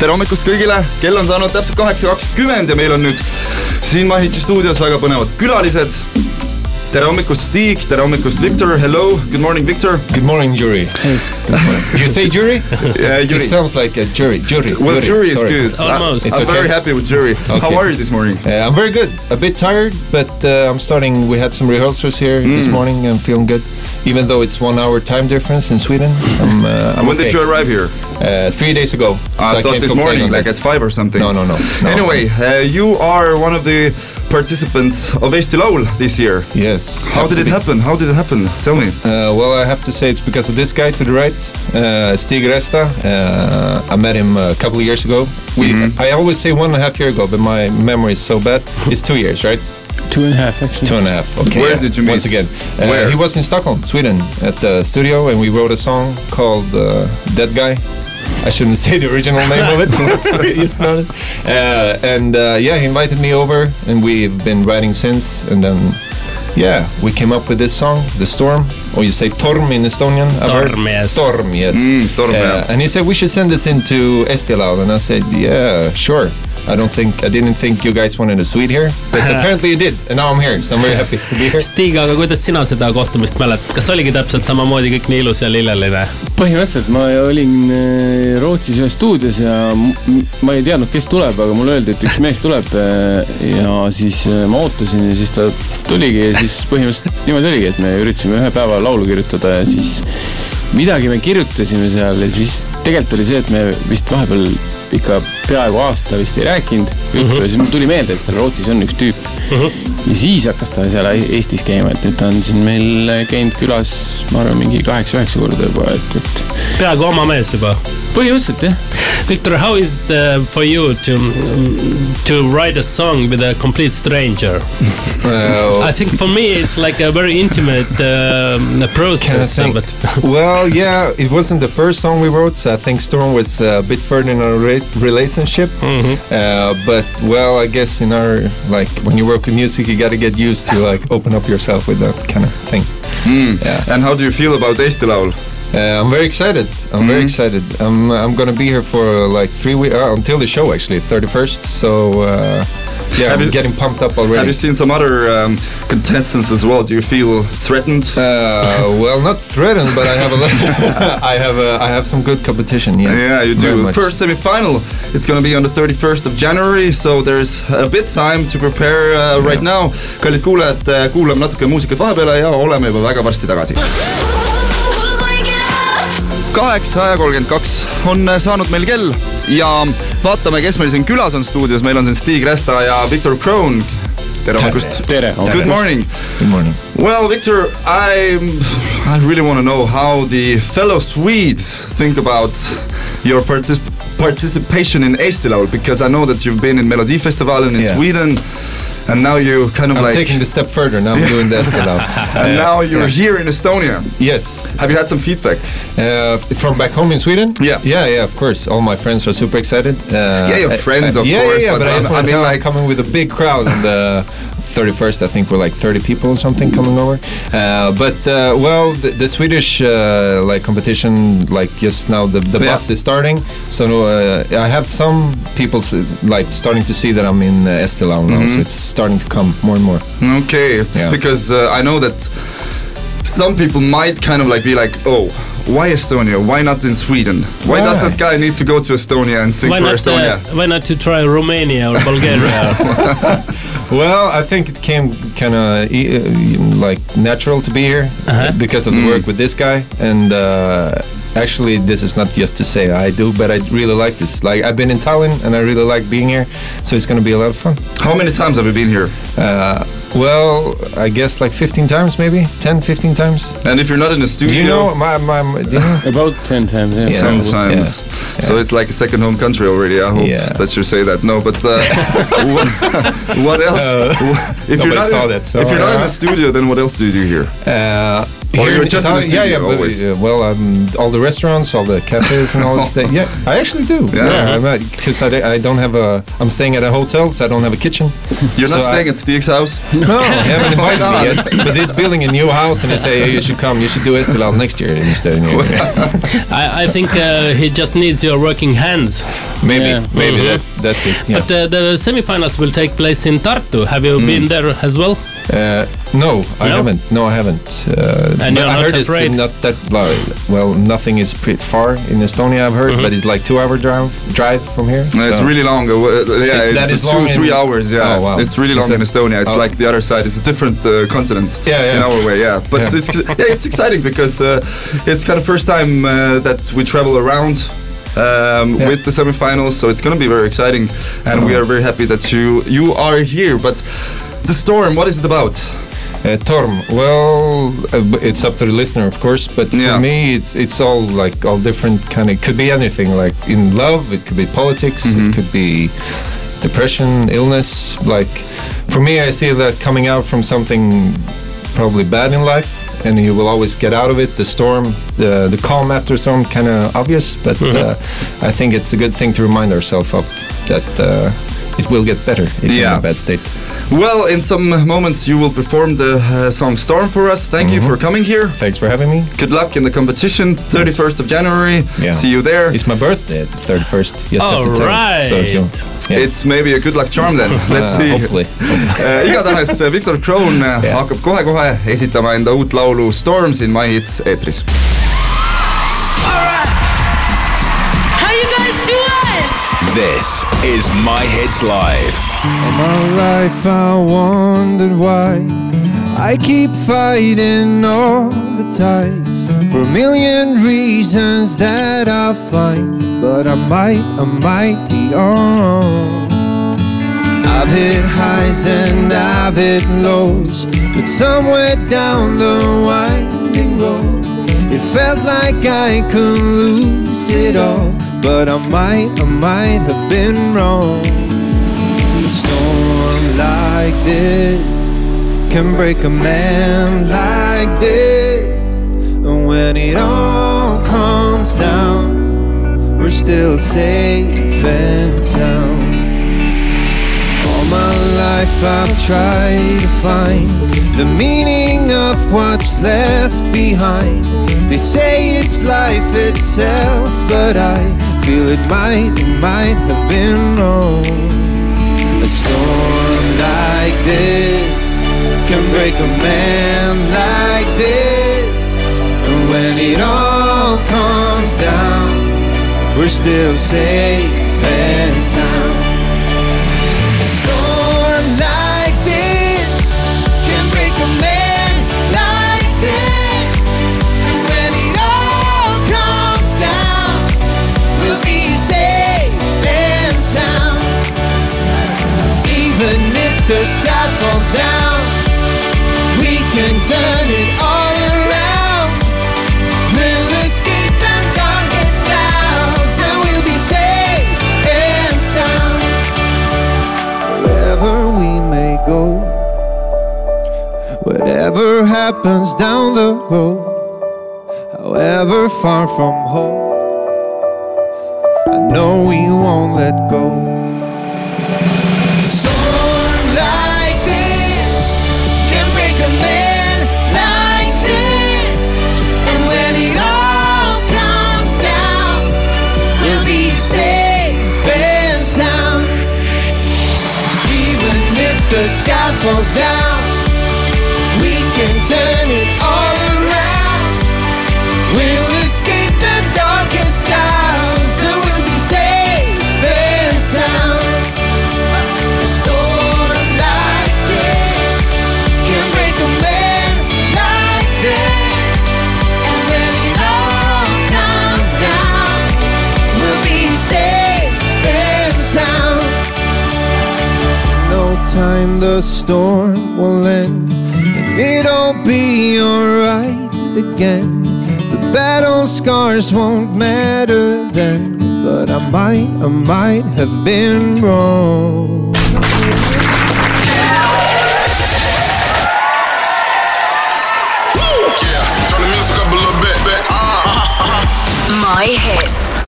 tere hommikust kõigile, kell on saanud täpselt kaheksa kakskümmend ja meil on nüüd siin Mahitsi stuudios väga põnevad külalised. tere hommikust, Stig, tere hommikust, Victor, hello, good morning, Victor. Good morning, jury. Do you say jury? Yeah, It Yuri. sounds like a jury. Jury. Well, jury is sorry. good. Almost. I, It's I'm very okay. happy with jury. How Okay. are you this morning? Uh, I'm very good. A bit tired, but uh, I'm starting. We had some rehearsals here Mm. this morning. I'm feeling good, even though it's one hour time difference in Sweden. I'm, uh, I'm when okay. did you arrive here? Uh, three days ago. so I thought can't this morning, like at five or something. No, no, no. no. Anyway, uh, you are one of the participants of Eesti this year. Yes. How did it happen? How did it happen? Tell me. Uh, well, I have to say it's because of this guy to the right, uh, Stig Rästa. Uh, I met him a couple of years ago. We, Mm-hmm. I always say one and a half year ago, but my memory is so bad. It's two years, right? Two and a half actually. Two and a half. Okay. Where did you meet? Once again, uh, Where? he was in Stockholm, Sweden, at the studio, and we wrote a song called uh, "Dead Guy." I shouldn't say the original name of it. you know it. Uh, and uh, yeah, he invited me over, and we've been writing since. And then, yeah, we came up with this song, "The Storm," or you say "Torm" in Estonian. Torm, yes. Torm, yes. Mm, Torm, Uh, yeah. and he said we should send this into Eesti Laul, and I said, yeah, sure. I don't think I didn't think you guys wanted a suite here, but apparently you did, and now I'm here, so I'm very happy to be here. Stig, aga kuidas sina seda kohtumist mäletad, kas oligi täpselt samamoodi kõik nii ilus ja lilleline? põhimõtteliselt ma olin äh, Rootsis ühes stuudios ja ma ei teadnud, kes tuleb, aga mulle öeldi, et üks mees tuleb äh, ja siis äh, ma ootasin ja siis ta tuligi ja siis põhimõtteliselt niimoodi oligi, et me üritasime ühe päeva laulu kirjutada ja siis midagi me kirjutasime seal ja siis tegelikult oli see, et me vist vahepeal ikka peaaegu aasta vist ei rääkinud juttu ja siis mul tuli meelde, et seal Rootsis on üks tüüp. ja siis hakkas ta seal Eestis käima, et nüüd ta on siin meil käinud külas, ma arvan, mingi kaheksa-üheksa korda juba, et, et peaaegu oma mees juba. põhimõtteliselt jah. Victor, how is it for you to to write a song with a complete stranger? Uh, I think for me it's like a very intimate um, process, Kind of but well, yeah, it wasn't the first song we wrote. So I think Storm was a bit further in our re- relationship. Uh, but well, I guess in our like when you work with music, you got to get used to like open up yourself with that kind of thing. Yeah. And how do you feel about Eesti Laul? Uh, I'm very excited. I'm very excited. I'm I'm gonna be here for like three weeks uh, until the show actually, 31st. So uh, yeah, Have I'm you- getting pumped up already. Have you seen some other um, contestants as well? Do you feel threatened? Uh, well, not threatened, but I have a lot. I have a, I have some good competition. Yeah, Yeah, you Very do. much. First semi-final. It's gonna be on the thirty-first of January, so there's a bit time to prepare uh, right now. kallid kuulajad, kuulame natuke muusikat vahepeale ja oleme juba väga varsti tagasi. Who's waking up? kaheksa ja kolmkümmend kaks on äh, saanud meil kell ja vaatame, kes meil siin külas on stuudios, meil on siin Stig Resta ja Victor Kroon. tere hommikust. tere. Good morning. Good morning. Well, Victor, I I really want to know how the fellow Swedes think about your partic- participation in Eesti Laul because I know that you've been in Melody Festival in Yeah. Sweden, and now you kind of I'm like taking the step further now. I'm doing the Eesti Laul. and now you're here in Estonia. Yes. Have you had some feedback? Uh, from back home in Sweden? Yeah. Yeah, yeah, of course. All my friends are super excited. Uh, Yeah, your friends, I- of yeah, course, Yeah, yeah, but but, I just want to mean, like- coming with a big crowd on the 31st. I think we're like 30 people or something coming over. Uh, but, uh, well, the, the Swedish uh, like competition, like just now the, the Yeah. bus is starting. So uh, I have some people like starting to see that I'm in uh, Eesti Laul now. Mm-hmm. So it's starting to come more and more. Okay, Yeah. because uh, I know that some people might kind of like be like, oh, why Estonia? Why not in Sweden? Why does this guy need to go to Estonia and sing why for not Estonia? uh, why not to try Romania or Bulgaria? Well, I think it came kind of e- uh, like natural to be here Uh-huh. because of Mm. the work with this guy. And uh, actually, this is not just to say I do, but I really like this. Like I've been in Tallinn and I really like being here, so it's gonna be a lot of fun. How many times have you been here? Uh, well, I guess like 15 times, maybe 10, 15 times. And if you're not in the studio, Do you know my my? my do you know? About ten times yeah. Yeah. ten probably. times. So it's like a second home country already. I hope Yeah. that you say that. No, but uh, what, what else? if nobody you're not saw in, that, so, if you're not in uh, the studio, then what else do you do here? Uh, Or you're in just in the Italy- yeah, studio yeah, but, always? uh, well, um, all the restaurants, all the cafes, and all this. thing. Yeah, I actually do. Yeah. Yeah, because I, I don't have a. I'm staying at a hotel, so I don't have a kitchen. You're not So I- staying at Stig's house? No, they haven't invited Why me yet. But he's building a new house, and they say, hey, you should come. You should do Eesti Laul next year instead. I, I think uh, he just needs your working hands. maybe, Yeah. maybe Mhm. that, that's it. Yeah. But uh, the semifinals will take place in Tartu. Have you Mm. been there as well? Uh, no, I No? haven't. No, I haven't. Uh, And you're I heard afraid? it's not that like, well. Nothing is pretty far in Estonia. I've heard, Mm-hmm. but it's like two-hour drive drive from here. No, it's really long. Uh, yeah, It- it's that is two, long three hours. Yeah, Oh, wow. it's really Is long in Estonia. It's oh. like the other side. It's a different uh, continent. Yeah, yeah. In our way, yeah. But Yeah. it's yeah, it's exciting because uh, it's kind of first time uh, that we travel around. Um, Yeah. With the semifinals, so it's gonna be very exciting, and we are very happy that you you are here. But the storm, what is it about? Uh, Torm. Well, uh, it's up to the listener, of course. But Yeah. for me, it's it's all like all different kind of. It could be anything. Like in love, it could be politics. Mm-hmm. It could be depression, illness. Like for me, I see that coming out from something probably bad in life, and you will always get out of it. The storm, the the calm after storm, kind of obvious. But Mm-hmm. uh, I think it's a good thing to remind ourselves of that. Uh, it will get better if you're in a bad state. Well, in some moments you will perform the uh, song "Storm" for us. Thank you Mm-hmm. for coming here. Thanks for having me. Good luck in the competition, 31st of January. Yeah. See you there. It's my birthday, the 31st. Just All after 10. right. So it's. Yeah. It's maybe a good luck charm then. Let's Uh, see. Hopefully. Uh, igatahes uh, Victor Crone uh, Yeah. hakkab kohe-kohe esitama enda uut laulu Storm siin My Hits eetris. How you guys doing? This is My Hits Live. All my life I wondered why I keep fighting all the tides for a million reasons that I find, but I might, I might be on. I've hit highs and I've hit lows, but somewhere down the winding road, it felt like I could lose it all, but I might, I might have been wrong. Like this can break a man like this. And when it all comes down, we're still safe and sound. All my life I've tried to find the meaning of what's left behind. They say it's life itself, but I feel it might, it might have been wrong. A storm this can break a man like this. And when it all comes down, we're still safe and sound. Happens down the road, however far from home, I know we won't let go. Storm like this can break a man like this. And when it all comes down, we'll be safe and sound. Even if the sky falls down, can turn it all again. The battle scars won't matter then, but I might, I might have been wrong. My hits.